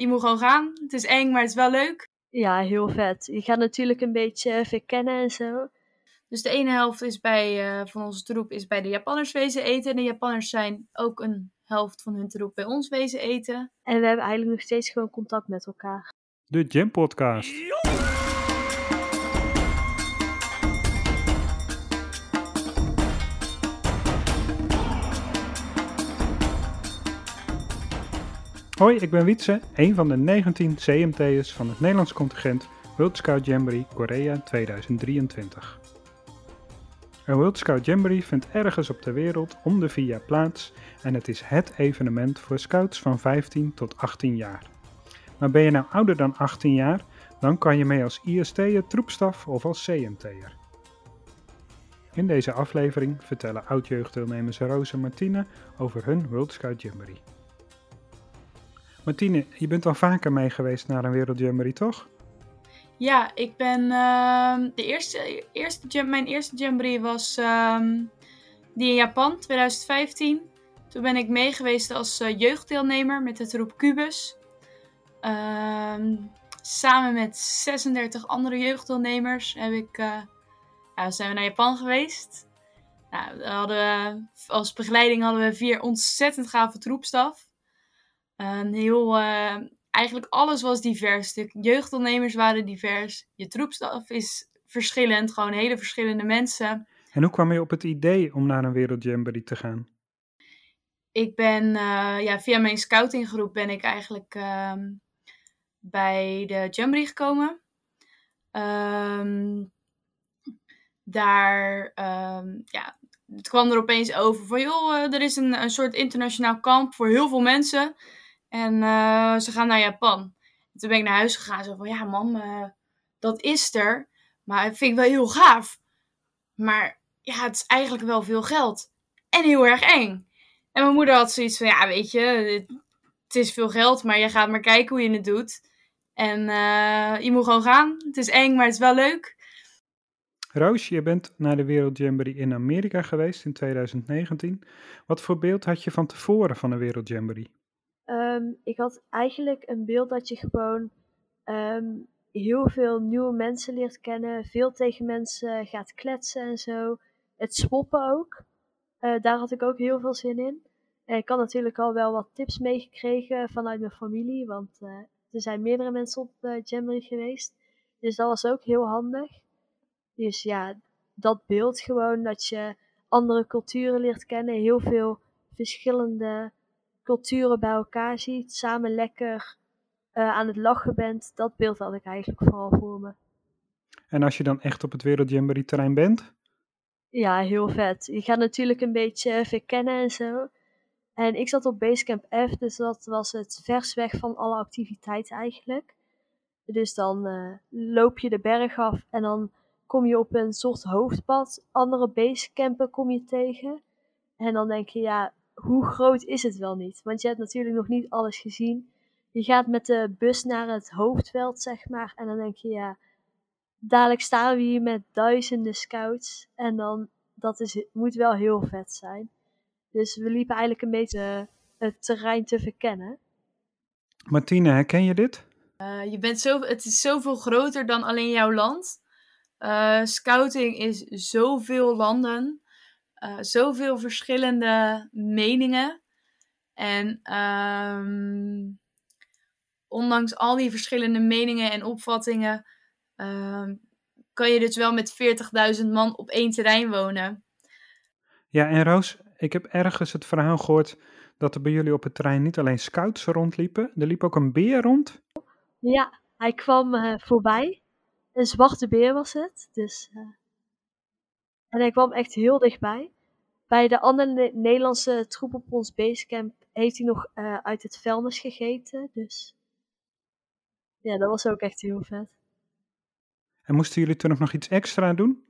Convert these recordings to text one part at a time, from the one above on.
Je moet gewoon gaan. Het is eng, maar het is wel leuk. Ja, heel vet. Je gaat natuurlijk een beetje verkennen en zo. Dus de ene helft is bij, uh, van onze troep is bij de Japanners wezen eten. En de Japanners zijn ook een helft van hun troep bij ons wezen eten. En we hebben eigenlijk nog steeds gewoon contact met elkaar. De Jam Podcast. Hoi, ik ben Wietse, een van de 19 CMT'ers van het Nederlands contingent World Scout Jamboree Korea 2023. Een World Scout Jamboree vindt ergens op de wereld om de vier jaar plaats en het is het evenement voor scouts van 15 tot 18 jaar. Maar ben je nou ouder dan 18 jaar, dan kan je mee als IST'er, troepstaf of als CMT'er. In deze aflevering vertellen oud-jeugddeelnemers Roos en Martine over hun World Scout Jamboree. Martine, je bent al vaker mee geweest naar een Wereldjamboree, toch? Ja, ik ben uh, de eerste, eerste mijn eerste jamboree was uh, die in Japan, 2015. Toen ben ik mee geweest als uh, jeugddeelnemer met het roep Cubus. Ehm, samen met 36 andere jeugddeelnemers heb ik, uh, ja, zijn we naar Japan geweest. Nou, hadden we, als begeleiding hadden we vier ontzettend gave troepstaf. Een heel, uh, eigenlijk alles was divers. De jeugdondernemers waren divers. Je troepstaf is verschillend, gewoon hele verschillende mensen. En hoe kwam je op het idee om naar een wereldjamboree te gaan? Ik ben, uh, ja, via mijn scoutinggroep ben ik eigenlijk uh, bij de jamboree gekomen. Um, daar, um, ja, het kwam er opeens over van, joh, eh, er is een, een soort internationaal kamp voor heel veel mensen. En uh, ze gaan naar Japan. En toen ben ik naar huis gegaan. Zo van, ja mam, uh, dat is er. Maar dat vind ik wel heel gaaf. Maar ja, het is eigenlijk wel veel geld. En heel erg eng. En mijn moeder had zoiets van, ja weet je, het is veel geld. Maar je gaat maar kijken hoe je het doet. En uh, je moet gewoon gaan. Het is eng, maar het is wel leuk. Roos, je bent naar de Wereldjamboree in Amerika geweest in 2019. Wat voor beeld had je van tevoren van de Wereldjamboree? Um, ik had eigenlijk een beeld dat je gewoon um, heel veel nieuwe mensen leert kennen, veel tegen mensen gaat kletsen en zo. Het swappen ook. Uh, daar had ik ook heel veel zin in. En ik had natuurlijk al wel wat tips meegekregen vanuit mijn familie, want uh, er zijn meerdere mensen op Jamboree geweest. Dus dat was ook heel handig. Dus ja, dat beeld gewoon dat je andere culturen leert kennen, heel veel verschillende culturen bij elkaar ziet, samen lekker uh, aan het lachen bent, dat beeld had ik eigenlijk vooral voor me. En als je dan echt op het Wereldjamboree terrein bent? Ja, heel vet. Je gaat natuurlijk een beetje verkennen en zo. En ik zat op Basecamp F, dus dat was het vers weg van alle activiteiten eigenlijk. Dus dan uh, loop je de berg af en dan kom je op een soort hoofdpad. Andere basecampen kom je tegen. En dan denk je, ja, hoe groot is het wel niet? Want je hebt natuurlijk nog niet alles gezien. Je gaat met de bus naar het hoofdveld, zeg maar. En dan denk je, ja, dadelijk staan we hier met duizenden scouts. En dan, dat is, moet wel heel vet zijn. Dus we liepen eigenlijk een beetje het terrein te verkennen. Martine, herken je dit? Uh, je bent zo, het is zoveel groter dan alleen jouw land. Uh, scouting is zoveel landen uh, zoveel verschillende meningen. En um, ondanks al die verschillende meningen en opvattingen, um, kan je dus wel met 40.000 man op één terrein wonen. Ja, en Roos, ik heb ergens het verhaal gehoord dat er bij jullie op het terrein niet alleen scouts rondliepen, er liep ook een beer rond. Ja, hij kwam uh, voorbij. Een zwarte beer was het, dus... Uh... En hij kwam echt heel dichtbij. Bij de andere Nederlandse troep op ons basecamp heeft hij nog uh, uit het vuilnis gegeten. Dus ja, dat was ook echt heel vet. En moesten jullie toen nog iets extra doen?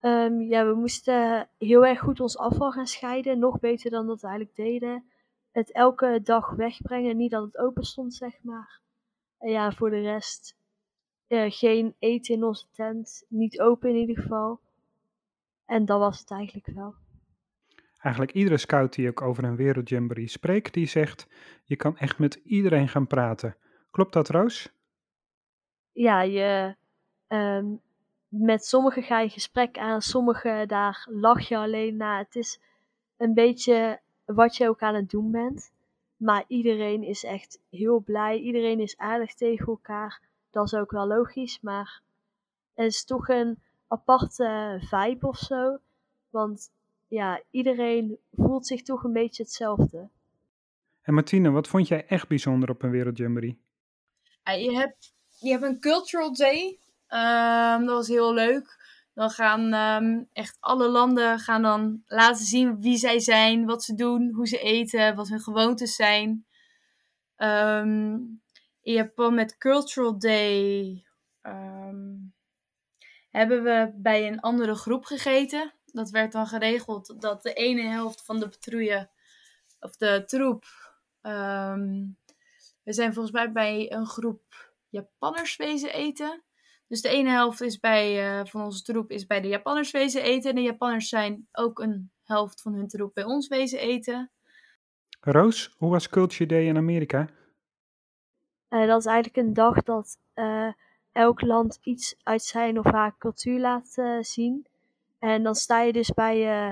Um, ja, we moesten heel erg goed ons afval gaan scheiden. Nog beter dan dat we eigenlijk deden. Het elke dag wegbrengen. Niet dat het open stond, zeg maar. En ja, voor de rest uh, geen eten in onze tent. Niet open in ieder geval. En dat was het eigenlijk wel. Eigenlijk iedere scout die ook over een wereldjamboree spreekt, die zegt, je kan echt met iedereen gaan praten. Klopt dat, Roos? Ja, je, ehm, met sommigen ga je gesprek aan, sommige daar lach je alleen na. Het is een beetje wat je ook aan het doen bent. Maar iedereen is echt heel blij. Iedereen is aardig tegen elkaar. Dat is ook wel logisch. Maar het is toch een aparte vibe of zo. Want ja, iedereen voelt zich toch een beetje hetzelfde. En Martine, wat vond jij echt bijzonder op een Wereldjamboree? Ja, je, hebt, je hebt een cultural day. Ehm, dat was heel leuk. Dan gaan ehm, echt alle landen gaan dan laten zien wie zij zijn, wat ze doen, hoe ze eten, wat hun gewoontes zijn. Um, in Japan met Cultural Day hebben we bij een andere groep gegeten. Dat werd dan geregeld dat de ene helft van de patrouille, of de troep, we zijn volgens mij bij een groep Japanners wezen eten. Dus de ene helft is bij, uh, van onze troep is bij de Japanners wezen eten. En de Japanners zijn ook een helft van hun troep bij ons wezen eten. Roos, hoe was Culture Day in Amerika? Uh, dat is eigenlijk een dag dat uh, elk land iets uit zijn of haar cultuur laat zien. En dan sta je dus bij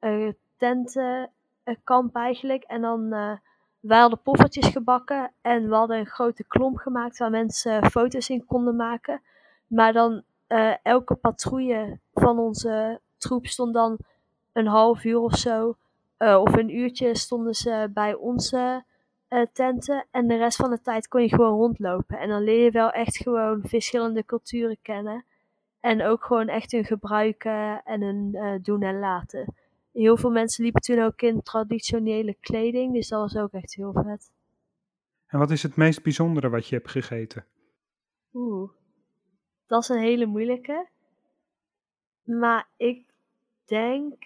een tentenkamp eigenlijk. En dan wij hadden poffertjes gebakken en we hadden een grote klomp gemaakt waar mensen foto's in konden maken. Maar dan elke patrouille van onze troep stond dan een half uur of zo. Of een uurtje stonden ze bij onze uh, tenten. En de rest van de tijd kon je gewoon rondlopen. En dan leer je wel echt gewoon verschillende culturen kennen. En ook gewoon echt hun gebruiken en hun doen en laten. Heel veel mensen liepen toen ook in traditionele kleding. Dus dat was ook echt heel vet. En wat is het meest bijzondere wat je hebt gegeten? Oeh. Dat is een hele moeilijke. Maar ik denk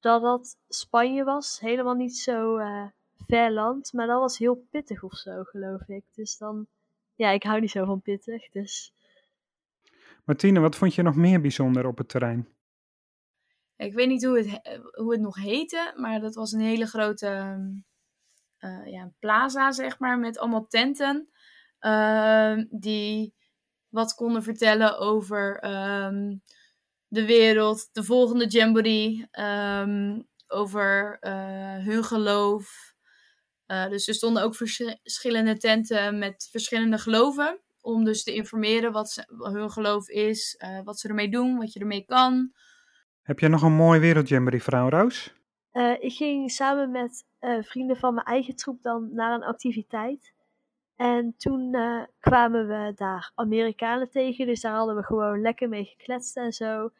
dat dat Spanje was. Helemaal niet zo uh, ver land. Maar dat was heel pittig of zo, geloof ik. Dus dan, ja, ik hou niet zo van pittig. Dus. Martine, wat vond je nog meer bijzonder op het terrein? Ik weet niet hoe het, hoe het nog heette, maar dat was een hele grote uh, ja, plaza, zeg maar, met allemaal tenten. Uh, die wat konden vertellen over um, de wereld, de volgende Jamboree, um, over uh, hun geloof. Uh, dus er stonden ook vers verschillende tenten met verschillende geloven. Om dus te informeren wat, ze, wat hun geloof is, uh, wat ze ermee doen, wat je ermee kan. Heb jij nog een mooi wereldjamboree vrouw, Roos? ik ging samen met vrienden van mijn eigen troep dan naar een activiteit. En toen uh, kwamen we daar Amerikanen tegen, dus daar hadden we gewoon lekker mee gekletst en zo.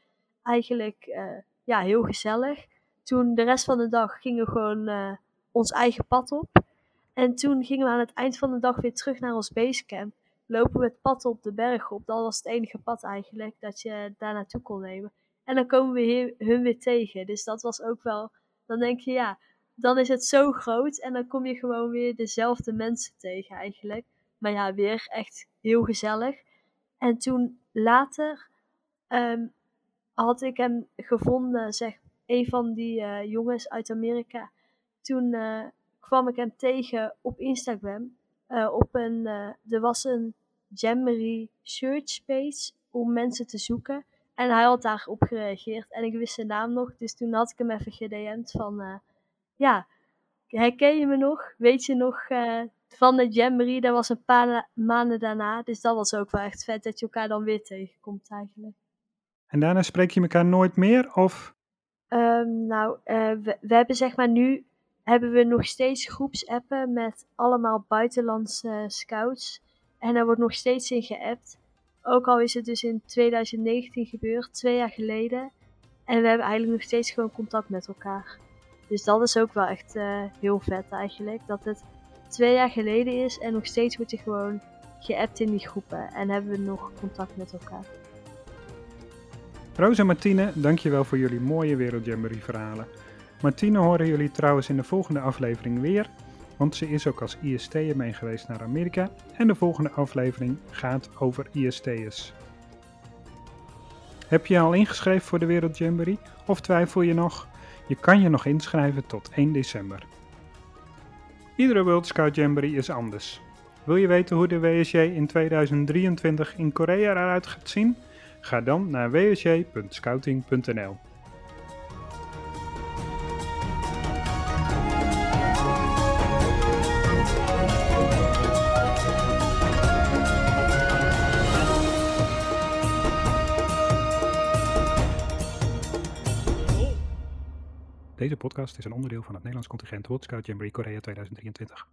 Eigenlijk uh, ja, heel gezellig. Toen de rest van de dag gingen we gewoon uh, ons eigen pad op. En toen gingen we aan het eind van de dag weer terug naar ons basecamp. Lopen we het pad op de berg op. Dat was het enige pad eigenlijk dat je daar naartoe kon nemen. En dan komen we hier, hun weer tegen. Dus dat was ook wel. Dan denk je ja, dan is het zo groot en dan kom je gewoon weer dezelfde mensen tegen eigenlijk. Maar ja, weer echt heel gezellig. En toen later um, had ik hem gevonden, zeg, een van die uh, jongens uit Amerika. Toen uh, kwam ik hem tegen op Instagram. Uh, op een, er was een Jamboree search page om mensen te zoeken. En hij had daarop gereageerd en ik wist zijn naam nog. Dus toen had ik hem even gedM'd van ja, herken je me nog? Weet je nog uh, van de Jamboree? Dat was een paar maanden daarna. Dus dat was ook wel echt vet dat je elkaar dan weer tegenkomt eigenlijk. En daarna spreek je elkaar nooit meer? Of? Um, nou, uh, we, we, hebben zeg maar nu hebben we nog steeds groepsappen met allemaal buitenlandse scouts. En daar wordt nog steeds in geappt. Ook al is het dus in 2019 gebeurd, twee jaar geleden. En we hebben eigenlijk nog steeds gewoon contact met elkaar. Dus dat is ook wel echt uh, heel vet eigenlijk. Dat het twee jaar geleden is en nog steeds wordt er gewoon geappt in die groepen. En hebben we nog contact met elkaar. Roos en Martine, dankjewel voor jullie mooie Wereldjamboree verhalen. Martine horen jullie trouwens in de volgende aflevering weer. Want ze is ook als IST'er mee geweest naar Amerika. En de volgende aflevering gaat over IST'ers. Heb je al ingeschreven voor de Wereldjamboree? Of twijfel je nog? Je kan je nog inschrijven tot 1 december. Iedere World Scout Jamboree is anders. Wil je weten hoe de WSJ in 2023 in Korea eruit gaat zien? Ga dan naar wsj.scouting.nl. Deze podcast is een onderdeel van het Nederlands contingent World Scout Jamboree Korea 2023.